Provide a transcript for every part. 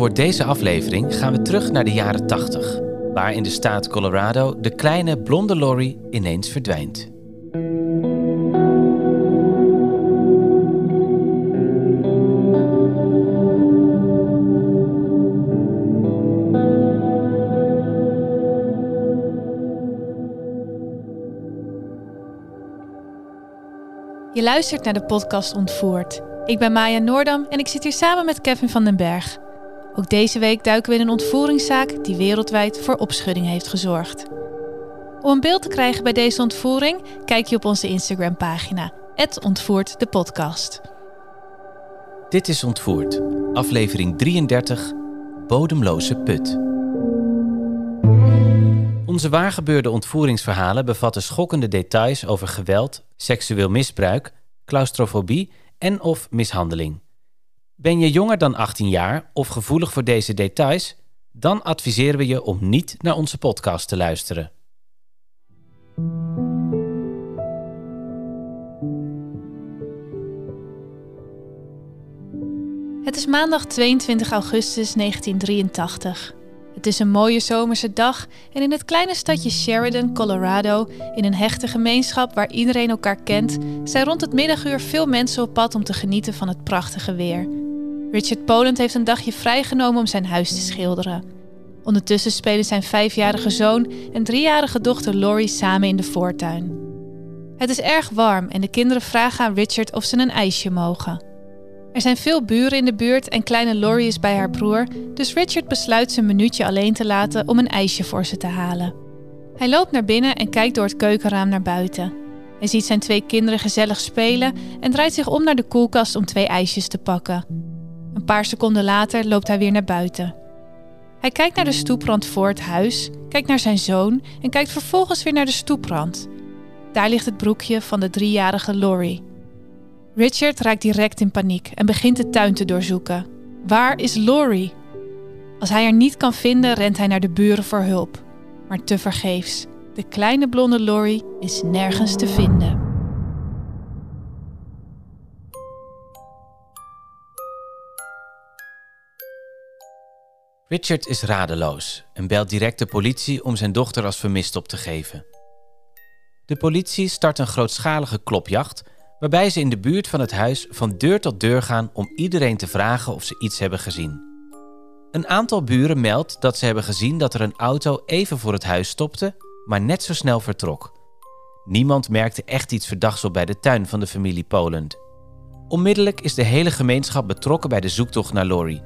Voor deze aflevering gaan we terug naar de jaren 80, waar in de staat Colorado de kleine blonde Lori ineens verdwijnt. Je luistert naar de podcast Ontvoerd. Ik ben Maya Noordam en ik zit hier samen met Kevin van den Berg. Ook deze week duiken we in een ontvoeringszaak die wereldwijd voor opschudding heeft gezorgd. Om een beeld te krijgen bij deze ontvoering, kijk je op onze Instagram-pagina, ontvoert de podcast. Dit is Ontvoerd, aflevering 33, Bodemloze Put. Onze waargebeurde ontvoeringsverhalen bevatten schokkende details over geweld, seksueel misbruik, claustrofobie en of mishandeling. Ben je jonger dan 18 jaar of gevoelig voor deze details? Dan adviseren we je om niet naar onze podcast te luisteren. Het is maandag 22 augustus 1983. Het is een mooie zomerse dag en in het kleine stadje Sheridan, Colorado, in een hechte gemeenschap waar iedereen elkaar kent, zijn rond het middaguur veel mensen op pad om te genieten van het prachtige weer. Richard Poland heeft een dagje vrijgenomen om zijn huis te schilderen. Ondertussen spelen zijn vijfjarige zoon en driejarige dochter Lori samen in de voortuin. Het is erg warm en de kinderen vragen aan Richard of ze een ijsje mogen. Er zijn veel buren in de buurt en kleine Lori is bij haar broer, dus Richard besluit ze een minuutje alleen te laten om een ijsje voor ze te halen. Hij loopt naar binnen en kijkt door het keukenraam naar buiten. Hij ziet zijn twee kinderen gezellig spelen en draait zich om naar de koelkast om twee ijsjes te pakken. Een paar seconden later loopt hij weer naar buiten. Hij kijkt naar de stoeprand voor het huis, kijkt naar zijn zoon en kijkt vervolgens weer naar de stoeprand. Daar ligt het broekje van de driejarige Lori. Richard raakt direct in paniek en begint de tuin te doorzoeken. Waar is Lori? Als hij haar niet kan vinden, rent hij naar de buren voor hulp. Maar tevergeefs. De kleine blonde Lori is nergens te vinden. Richard is radeloos en belt direct de politie om zijn dochter als vermist op te geven. De politie start een grootschalige klopjacht waarbij ze in de buurt van het huis van deur tot deur gaan om iedereen te vragen of ze iets hebben gezien. Een aantal buren meldt dat ze hebben gezien dat er een auto even voor het huis stopte, maar net zo snel vertrok. Niemand merkte echt iets verdachts op bij de tuin van de familie Poland. Onmiddellijk is de hele gemeenschap betrokken bij de zoektocht naar Lori.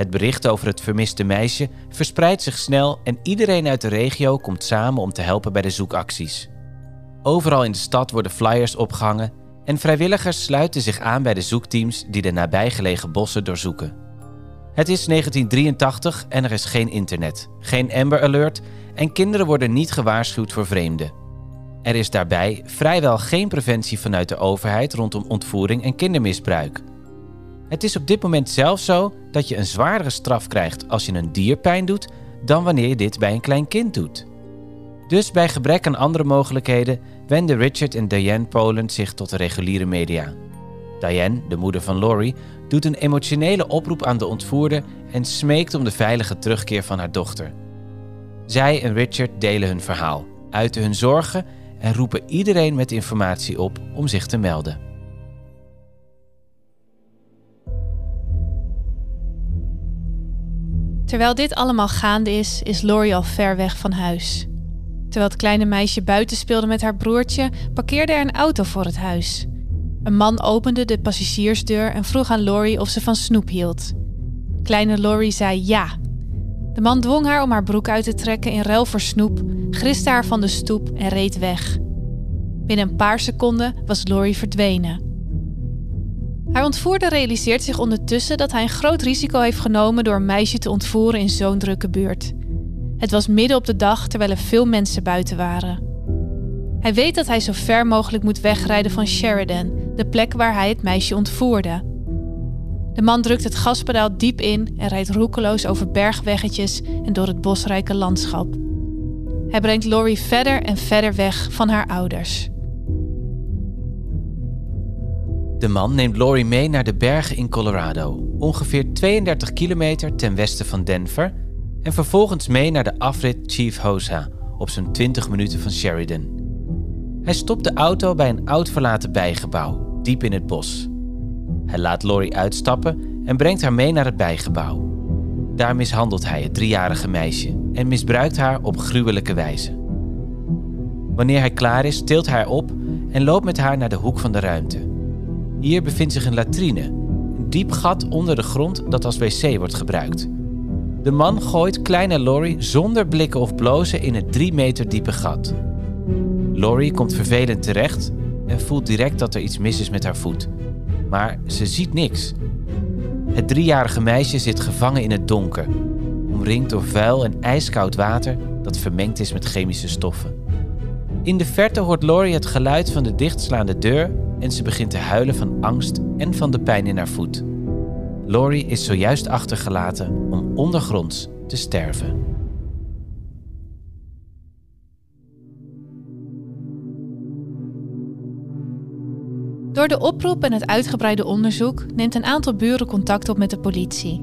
Het bericht over het vermiste meisje verspreidt zich snel en iedereen uit de regio komt samen om te helpen bij de zoekacties. Overal in de stad worden flyers opgehangen en vrijwilligers sluiten zich aan bij de zoekteams die de nabijgelegen bossen doorzoeken. Het is 1983 en er is geen internet, geen Amber Alert en kinderen worden niet gewaarschuwd voor vreemden. Er is daarbij vrijwel geen preventie vanuit de overheid rondom ontvoering en kindermisbruik. Het is op dit moment zelfs zo dat je een zwaardere straf krijgt als je een dier pijn doet dan wanneer je dit bij een klein kind doet. Dus bij gebrek aan andere mogelijkheden wenden Richard en Diane Poland zich tot de reguliere media. Diane, de moeder van Laurie, doet een emotionele oproep aan de ontvoerder en smeekt om de veilige terugkeer van haar dochter. Zij en Richard delen hun verhaal, uiten hun zorgen en roepen iedereen met informatie op om zich te melden. Terwijl dit allemaal gaande is, is Laurie al ver weg van huis. Terwijl het kleine meisje buiten speelde met haar broertje, parkeerde er een auto voor het huis. Een man opende de passagiersdeur en vroeg aan Laurie of ze van snoep hield. Kleine Laurie zei ja. De man dwong haar om haar broek uit te trekken in ruil voor snoep, griste haar van de stoep en reed weg. Binnen een paar seconden was Laurie verdwenen. Haar ontvoerder realiseert zich ondertussen dat hij een groot risico heeft genomen door een meisje te ontvoeren in zo'n drukke buurt. Het was midden op de dag terwijl er veel mensen buiten waren. Hij weet dat hij zo ver mogelijk moet wegrijden van Sheridan, de plek waar hij het meisje ontvoerde. De man drukt het gaspedaal diep in en rijdt roekeloos over bergweggetjes en door het bosrijke landschap. Hij brengt Laurie verder en verder weg van haar ouders. De man neemt Laurie mee naar de bergen in Colorado, ongeveer 32 kilometer ten westen van Denver, en vervolgens mee naar de afrit Chief Hosa, op zo'n 20 minuten van Sheridan. Hij stopt de auto bij een oud verlaten bijgebouw, diep in het bos. Hij laat Laurie uitstappen en brengt haar mee naar het bijgebouw. Daar mishandelt hij het driejarige meisje en misbruikt haar op gruwelijke wijze. Wanneer hij klaar is, tilt hij haar op en loopt met haar naar de hoek van de ruimte. Hier bevindt zich een latrine, een diep gat onder de grond dat als wc wordt gebruikt. De man gooit kleine Laurie zonder blikken of blozen in het drie meter diepe gat. Laurie komt vervelend terecht en voelt direct dat er iets mis is met haar voet. Maar ze ziet niks. Het driejarige meisje zit gevangen in het donker, omringd door vuil en ijskoud water dat vermengd is met chemische stoffen. In de verte hoort Laurie het geluid van de dichtslaande deur en ze begint te huilen van angst en van de pijn in haar voet. Laurie is zojuist achtergelaten om ondergronds te sterven. Door de oproep en het uitgebreide onderzoek neemt een aantal buren contact op met de politie.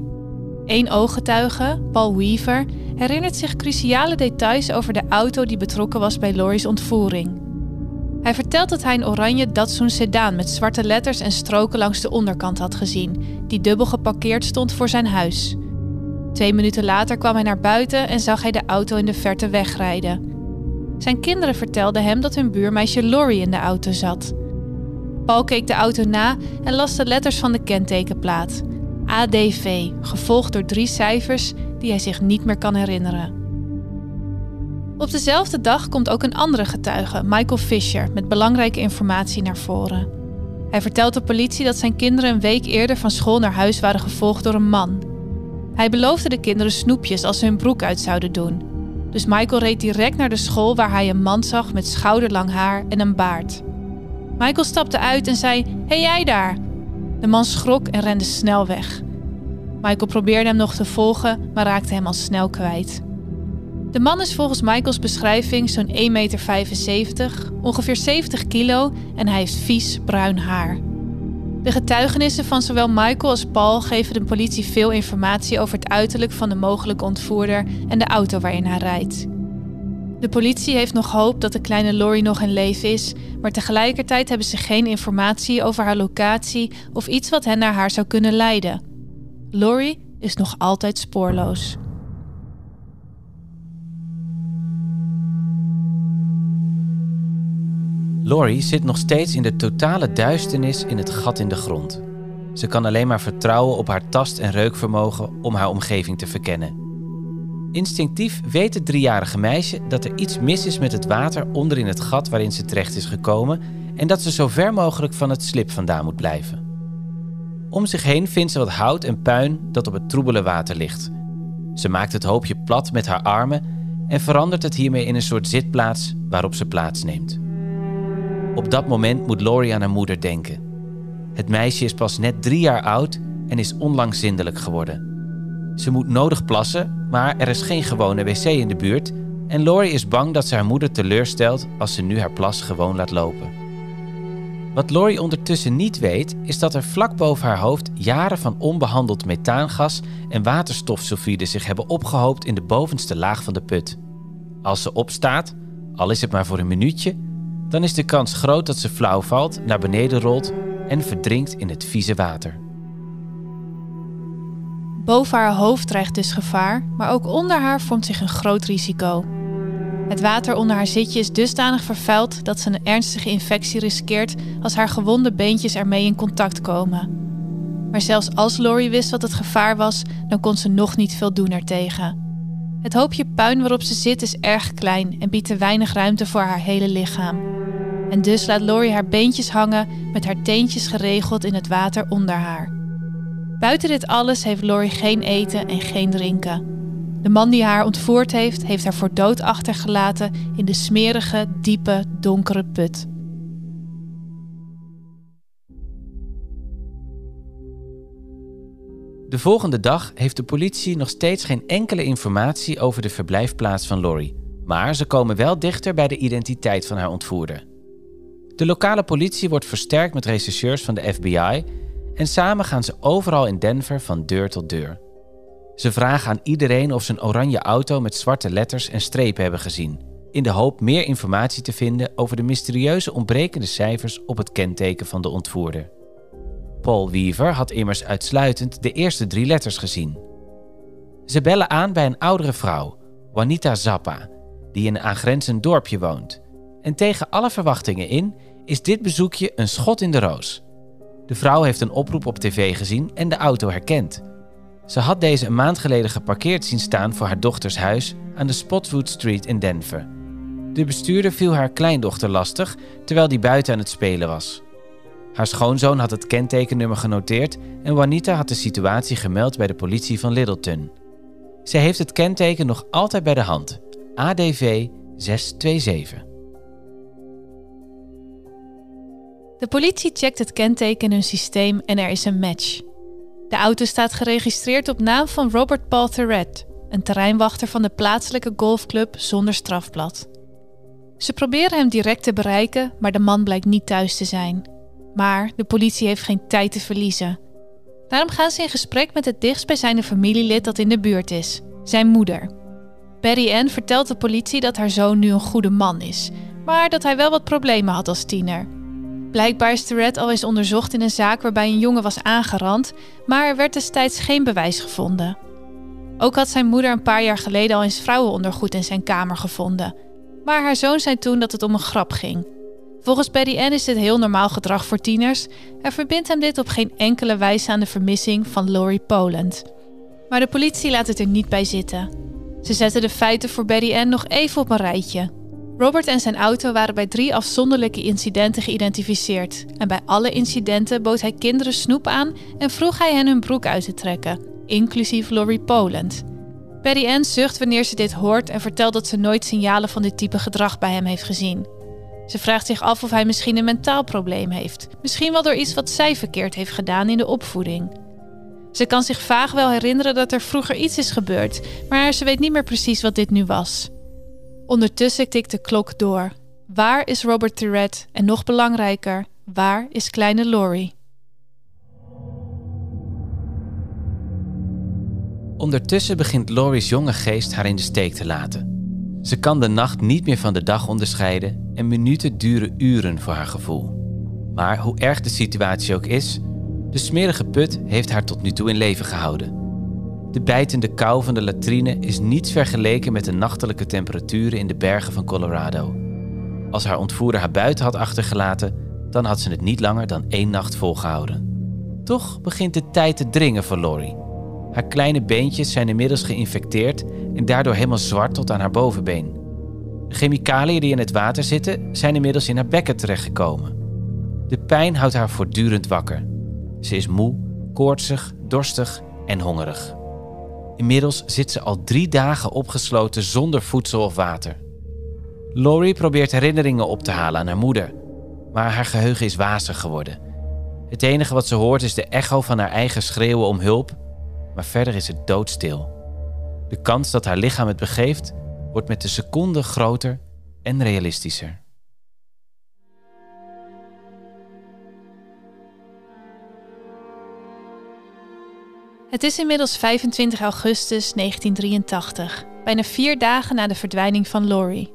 Eén ooggetuige, Paul Weaver, herinnert zich cruciale details over de auto die betrokken was bij Laurie's ontvoering. Hij vertelt dat hij een oranje Datsun sedan met zwarte letters en stroken langs de onderkant had gezien, die dubbel geparkeerd stond voor zijn huis. Twee minuten later kwam hij naar buiten en zag hij de auto in de verte wegrijden. Zijn kinderen vertelden hem dat hun buurmeisje Laurie in de auto zat. Paul keek de auto na en las de letters van de kentekenplaat. ADV, gevolgd door drie cijfers die hij zich niet meer kan herinneren. Op dezelfde dag komt ook een andere getuige, Michael Fisher, met belangrijke informatie naar voren. Hij vertelt de politie dat zijn kinderen een week eerder van school naar huis waren gevolgd door een man. Hij beloofde de kinderen snoepjes als ze hun broek uit zouden doen. Dus Michael reed direct naar de school waar hij een man zag met schouderlang haar en een baard. Michael stapte uit en zei: Hey jij daar! De man schrok en rende snel weg. Michael probeerde hem nog te volgen, maar raakte hem al snel kwijt. De man is volgens Michaels beschrijving zo'n 1,75 meter, ongeveer 70 kilo en hij heeft vies bruin haar. De getuigenissen van zowel Michael als Paul geven de politie veel informatie over het uiterlijk van de mogelijke ontvoerder en de auto waarin hij rijdt. De politie heeft nog hoop dat de kleine Laurie nog in leven is, maar tegelijkertijd hebben ze geen informatie over haar locatie of iets wat hen naar haar zou kunnen leiden. Laurie is nog altijd spoorloos. Laurie zit nog steeds in de totale duisternis in het gat in de grond. Ze kan alleen maar vertrouwen op haar tast- en reukvermogen om haar omgeving te verkennen. Instinctief weet het driejarige meisje dat er iets mis is met het water onder in het gat waarin ze terecht is gekomen en dat ze zo ver mogelijk van het slip vandaan moet blijven. Om zich heen vindt ze wat hout en puin dat op het troebele water ligt. Ze maakt het hoopje plat met haar armen en verandert het hiermee in een soort zitplaats waarop ze plaatsneemt. Op dat moment moet Laurie aan haar moeder denken. Het meisje is pas net drie jaar oud en is onlangs zindelijk geworden. Ze moet nodig plassen, maar er is geen gewone wc in de buurt en Laurie is bang dat ze haar moeder teleurstelt als ze nu haar plas gewoon laat lopen. Wat Laurie ondertussen niet weet, is dat er vlak boven haar hoofd jaren van onbehandeld methaangas en waterstofsulfide zich hebben opgehoopt in de bovenste laag van de put. Als ze opstaat, al is het maar voor een minuutje, dan is de kans groot dat ze flauw valt, naar beneden rolt en verdrinkt in het vieze water. Boven haar hoofd dreigt dus gevaar, maar ook onder haar vormt zich een groot risico. Het water onder haar zitje is dusdanig vervuild dat ze een ernstige infectie riskeert als haar gewonde beentjes ermee in contact komen. Maar zelfs als Laurie wist wat het gevaar was, dan kon ze nog niet veel doen ertegen. Het hoopje puin waarop ze zit is erg klein en biedt te weinig ruimte voor haar hele lichaam. En dus laat Lori haar beentjes hangen met haar teentjes geregeld in het water onder haar. Buiten dit alles heeft Lori geen eten en geen drinken. De man die haar ontvoerd heeft, heeft haar voor dood achtergelaten in de smerige, diepe, donkere put. De volgende dag heeft de politie nog steeds geen enkele informatie over de verblijfplaats van Lori. Maar ze komen wel dichter bij de identiteit van haar ontvoerder. De lokale politie wordt versterkt met rechercheurs van de FBI en samen gaan ze overal in Denver van deur tot deur. Ze vragen aan iedereen of ze een oranje auto met zwarte letters en strepen hebben gezien, in de hoop meer informatie te vinden over de mysterieuze ontbrekende cijfers op het kenteken van de ontvoerder. Paul Weaver had immers uitsluitend de eerste drie letters gezien. Ze bellen aan bij een oudere vrouw, Juanita Zappa, die in een aangrenzend dorpje woont. En tegen alle verwachtingen in is dit bezoekje een schot in de roos. De vrouw heeft een oproep op tv gezien en de auto herkend. Ze had deze een maand geleden geparkeerd zien staan voor haar dochters huis aan de Spotwood Street in Denver. De bestuurder viel haar kleindochter lastig terwijl die buiten aan het spelen was. Haar schoonzoon had het kentekennummer genoteerd en Juanita had de situatie gemeld bij de politie van Littleton. Zij heeft het kenteken nog altijd bij de hand: ADV 627. De politie checkt het kenteken in hun systeem en er is een match. De auto staat geregistreerd op naam van Robert Paul Theret, een terreinwachter van de plaatselijke golfclub zonder strafblad. Ze proberen hem direct te bereiken, maar de man blijkt niet thuis te zijn. Maar de politie heeft geen tijd te verliezen. Daarom gaan ze in gesprek met het dichtstbijzijnde familielid dat in de buurt is, zijn moeder. Betty Ann vertelt de politie dat haar zoon nu een goede man is, maar dat hij wel wat problemen had als tiener. Blijkbaar is Tourette al eens onderzocht in een zaak waarbij een jongen was aangerand, maar er werd destijds geen bewijs gevonden. Ook had zijn moeder een paar jaar geleden al eens vrouwenondergoed in zijn kamer gevonden. Maar haar zoon zei toen dat het om een grap ging. Volgens Betty Ann is dit heel normaal gedrag voor tieners en verbindt hem dit op geen enkele wijze aan de vermissing van Laurie Poland. Maar de politie laat het er niet bij zitten. Ze zetten de feiten voor Betty Ann nog even op een rijtje. Robert en zijn auto waren bij drie afzonderlijke incidenten geïdentificeerd. En bij alle incidenten bood hij kinderen snoep aan en vroeg hij hen hun broek uit te trekken, inclusief Laurie Poland. Betty Ann zucht wanneer ze dit hoort en vertelt dat ze nooit signalen van dit type gedrag bij hem heeft gezien. Ze vraagt zich af of hij misschien een mentaal probleem heeft, misschien wel door iets wat zij verkeerd heeft gedaan in de opvoeding. Ze kan zich vaag wel herinneren dat er vroeger iets is gebeurd, maar ze weet niet meer precies wat dit nu was. Ondertussen tikt de klok door. Waar is Robert Tourette? En nog belangrijker, waar is kleine Laurie? Ondertussen begint Laurie's jonge geest haar in de steek te laten. Ze kan de nacht niet meer van de dag onderscheiden en minuten duren uren voor haar gevoel. Maar hoe erg de situatie ook is, de smerige put heeft haar tot nu toe in leven gehouden. De bijtende kou van de latrine is niets vergeleken met de nachtelijke temperaturen in de bergen van Colorado. Als haar ontvoerder haar buiten had achtergelaten, dan had ze het niet langer dan één nacht volgehouden. Toch begint de tijd te dringen voor Lori. Haar kleine beentjes zijn inmiddels geïnfecteerd en daardoor helemaal zwart tot aan haar bovenbeen. Chemicaliën die in het water zitten zijn inmiddels in haar bekken terechtgekomen. De pijn houdt haar voortdurend wakker. Ze is moe, koortsig, dorstig en hongerig. Inmiddels zit ze al drie dagen opgesloten zonder voedsel of water. Laurie probeert herinneringen op te halen aan haar moeder, maar haar geheugen is wazig geworden. Het enige wat ze hoort is de echo van haar eigen schreeuwen om hulp, maar verder is het doodstil. De kans dat haar lichaam het begeeft wordt met de seconde groter en realistischer. Het is inmiddels 25 augustus 1983, bijna vier dagen na de verdwijning van Laurie.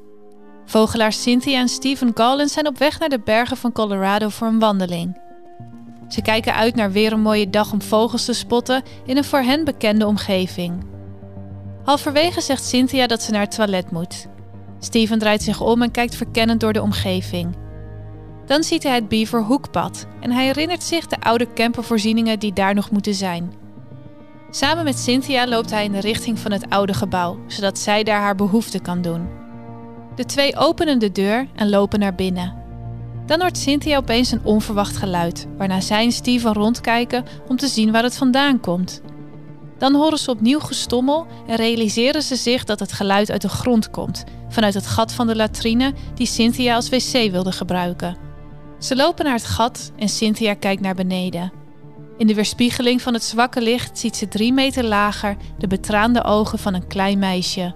Vogelaars Cynthia en Stephen Gallen zijn op weg naar de bergen van Colorado voor een wandeling. Ze kijken uit naar weer een mooie dag om vogels te spotten in een voor hen bekende omgeving. Halverwege zegt Cynthia dat ze naar het toilet moet. Steven draait zich om en kijkt verkennend door de omgeving. Dan ziet hij het Beaver Hoekpad en hij herinnert zich de oude campervoorzieningen die daar nog moeten zijn. Samen met Cynthia loopt hij in de richting van het oude gebouw, zodat zij daar haar behoefte kan doen. De twee openen de deur en lopen naar binnen. Dan hoort Cynthia opeens een onverwacht geluid, waarna zij en Steven rondkijken om te zien waar het vandaan komt. Dan horen ze opnieuw gestommel en realiseren ze zich dat het geluid uit de grond komt, vanuit het gat van de latrine die Cynthia als wc wilde gebruiken. Ze lopen naar het gat en Cynthia kijkt naar beneden. In de weerspiegeling van het zwakke licht ziet ze drie meter lager de betraande ogen van een klein meisje.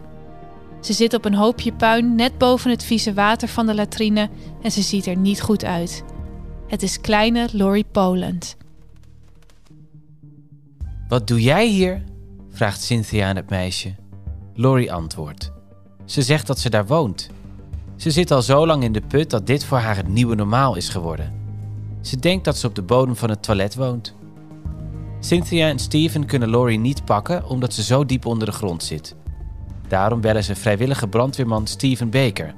Ze zit op een hoopje puin net boven het vieze water van de latrine en ze ziet er niet goed uit. Het is kleine Lori Poland. Wat doe jij hier? vraagt Cynthia aan het meisje. Lori antwoordt. Ze zegt dat ze daar woont. Ze zit al zo lang in de put dat dit voor haar het nieuwe normaal is geworden. Ze denkt dat ze op de bodem van het toilet woont. Cynthia en Steven kunnen Lori niet pakken omdat ze zo diep onder de grond zit. Daarom bellen ze vrijwillige brandweerman Steven Baker.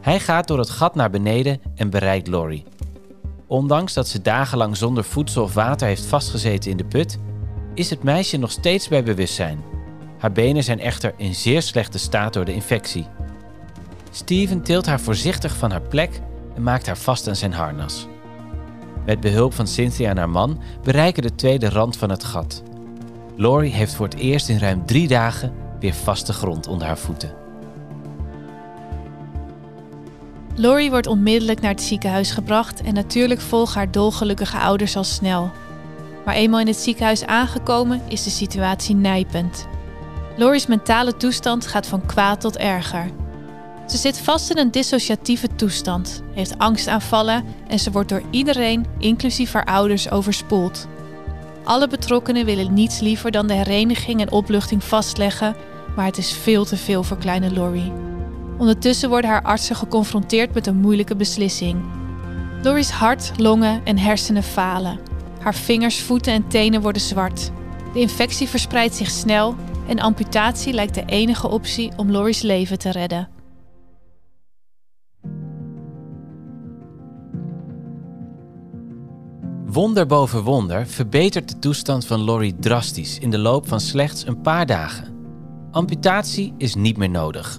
Hij gaat door het gat naar beneden en bereikt Lori. Ondanks dat ze dagenlang zonder voedsel of water heeft vastgezeten in de put, is het meisje nog steeds bij bewustzijn. Haar benen zijn echter in zeer slechte staat door de infectie. Steven tilt haar voorzichtig van haar plek en maakt haar vast aan zijn harnas. Met behulp van Cynthia en haar man bereiken de tweede rand van het gat. Lori heeft voor het eerst in ruim drie dagen weer vaste grond onder haar voeten. Lori wordt onmiddellijk naar het ziekenhuis gebracht en natuurlijk volgen haar dolgelukkige ouders al snel. Maar eenmaal in het ziekenhuis aangekomen is de situatie nijpend. Lori's mentale toestand gaat van kwaad tot erger. Ze zit vast in een dissociatieve toestand, heeft angstaanvallen en ze wordt door iedereen, inclusief haar ouders, overspoeld. Alle betrokkenen willen niets liever dan de hereniging en opluchting vastleggen, maar het is veel te veel voor kleine Lori. Ondertussen worden haar artsen geconfronteerd met een moeilijke beslissing. Lori's hart, longen en hersenen falen. Haar vingers, voeten en tenen worden zwart. De infectie verspreidt zich snel en amputatie lijkt de enige optie om Lori's leven te redden. Wonder boven wonder verbetert de toestand van Lori drastisch in de loop van slechts een paar dagen. Amputatie is niet meer nodig.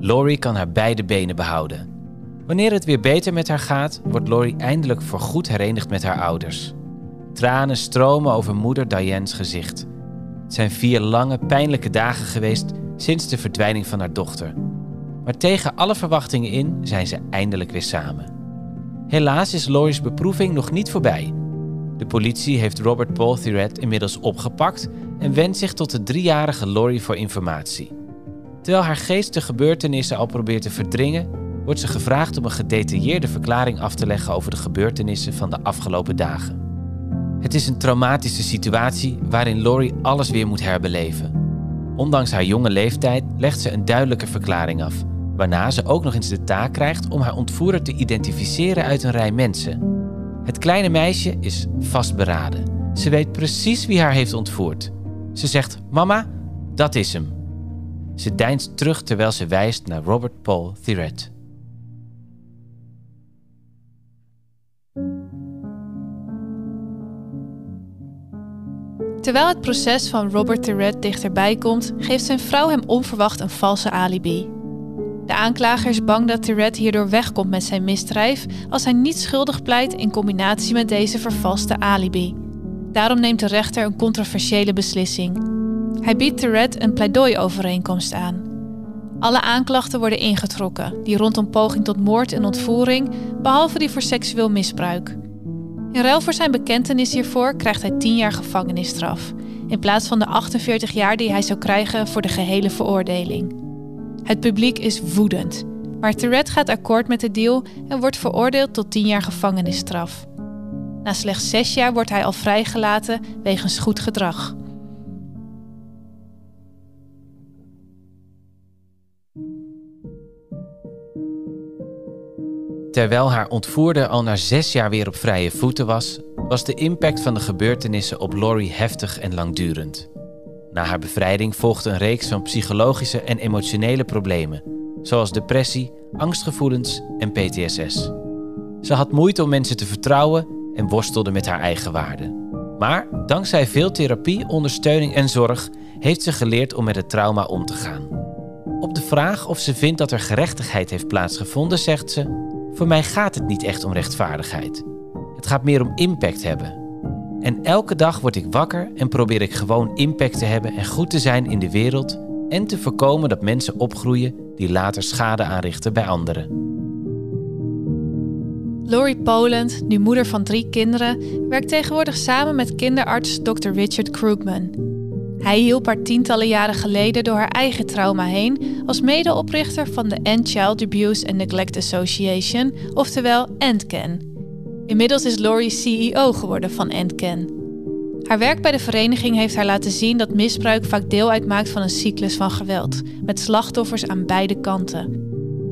Lori kan haar beide benen behouden. Wanneer het weer beter met haar gaat, wordt Lori eindelijk voorgoed herenigd met haar ouders. Tranen stromen over moeder Diane's gezicht. Het zijn vier lange, pijnlijke dagen geweest sinds de verdwijning van haar dochter. Maar tegen alle verwachtingen in zijn ze eindelijk weer samen. Helaas is Lori's beproeving nog niet voorbij. De politie heeft Robert Paul Thirret inmiddels opgepakt en wendt zich tot de driejarige Lori voor informatie. Terwijl haar geest de gebeurtenissen al probeert te verdringen, wordt ze gevraagd om een gedetailleerde verklaring af te leggen over de gebeurtenissen van de afgelopen dagen. Het is een traumatische situatie waarin Lori alles weer moet herbeleven. Ondanks haar jonge leeftijd legt ze een duidelijke verklaring af, waarna ze ook nog eens de taak krijgt om haar ontvoerder te identificeren uit een rij mensen. Het kleine meisje is vastberaden. Ze weet precies wie haar heeft ontvoerd. Ze zegt: Mama, dat is hem. Ze deinst terug terwijl ze wijst naar Robert Paul Thirret. Terwijl het proces van Robert Thirret dichterbij komt, geeft zijn vrouw hem onverwacht een valse alibi. De aanklager is bang dat Thirret hierdoor wegkomt met zijn misdrijf als hij niet schuldig pleit in combinatie met deze vervalste alibi. Daarom neemt de rechter een controversiële beslissing. Hij biedt Thirret een pleidooiovereenkomst aan. Alle aanklachten worden ingetrokken, die rondom poging tot moord en ontvoering, behalve die voor seksueel misbruik. In ruil voor zijn bekentenis hiervoor krijgt hij 10 jaar gevangenisstraf, in plaats van de 48 jaar die hij zou krijgen voor de gehele veroordeling. Het publiek is woedend, maar Tourette gaat akkoord met de deal en wordt veroordeeld tot 10 jaar gevangenisstraf. Na slechts 6 jaar wordt hij al vrijgelaten wegens goed gedrag. Terwijl haar ontvoerder al na zes jaar weer op vrije voeten was, was de impact van de gebeurtenissen op Lori heftig en langdurend. Na haar bevrijding volgde een reeks van psychologische en emotionele problemen, zoals depressie, angstgevoelens en PTSS. Ze had moeite om mensen te vertrouwen en worstelde met haar eigen waarde. Maar dankzij veel therapie, ondersteuning en zorg heeft ze geleerd om met het trauma om te gaan. Op de vraag of ze vindt dat er gerechtigheid heeft plaatsgevonden, zegt ze: Voor mij gaat het niet echt om rechtvaardigheid. Het gaat meer om impact hebben. En elke dag word ik wakker en probeer ik gewoon impact te hebben en goed te zijn in de wereld en te voorkomen dat mensen opgroeien die later schade aanrichten bij anderen. Laurie Poland, nu moeder van drie kinderen, werkt tegenwoordig samen met kinderarts Dr. Richard Krugman. Hij hielp haar tientallen jaren geleden door haar eigen trauma heen als medeoprichter van de End Child Abuse and Neglect Association, oftewel EndCan. Inmiddels is Laurie CEO geworden van EndCan. Haar werk bij de vereniging heeft haar laten zien dat misbruik vaak deel uitmaakt van een cyclus van geweld, met slachtoffers aan beide kanten.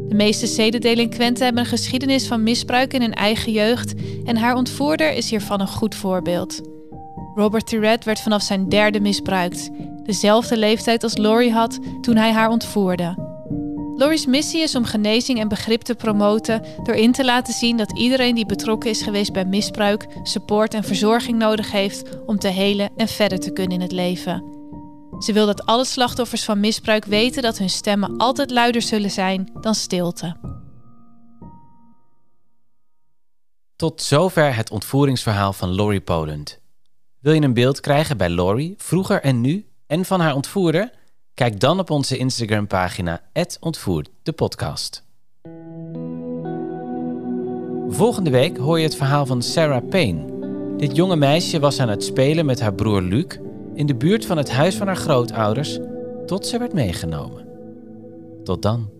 De meeste zedendelinquenten hebben een geschiedenis van misbruik in hun eigen jeugd en haar ontvoerder is hiervan een goed voorbeeld. Robert Tourette werd vanaf zijn derde misbruikt, dezelfde leeftijd als Laurie had toen hij haar ontvoerde. Laurie's missie is om genezing en begrip te promoten door in te laten zien dat iedereen die betrokken is geweest bij misbruik support en verzorging nodig heeft om te helen en verder te kunnen in het leven. Ze wil dat alle slachtoffers van misbruik weten dat hun stemmen altijd luider zullen zijn dan stilte. Tot zover het ontvoeringsverhaal van Laurie Poland. Wil je een beeld krijgen bij Laurie, vroeger en nu, en van haar ontvoerder? Kijk dan op onze Instagram-pagina ontvoerd de podcast. Volgende week hoor je het verhaal van Sarah Payne. Dit jonge meisje was aan het spelen met haar broer Luc in de buurt van het huis van haar grootouders tot ze werd meegenomen. Tot dan.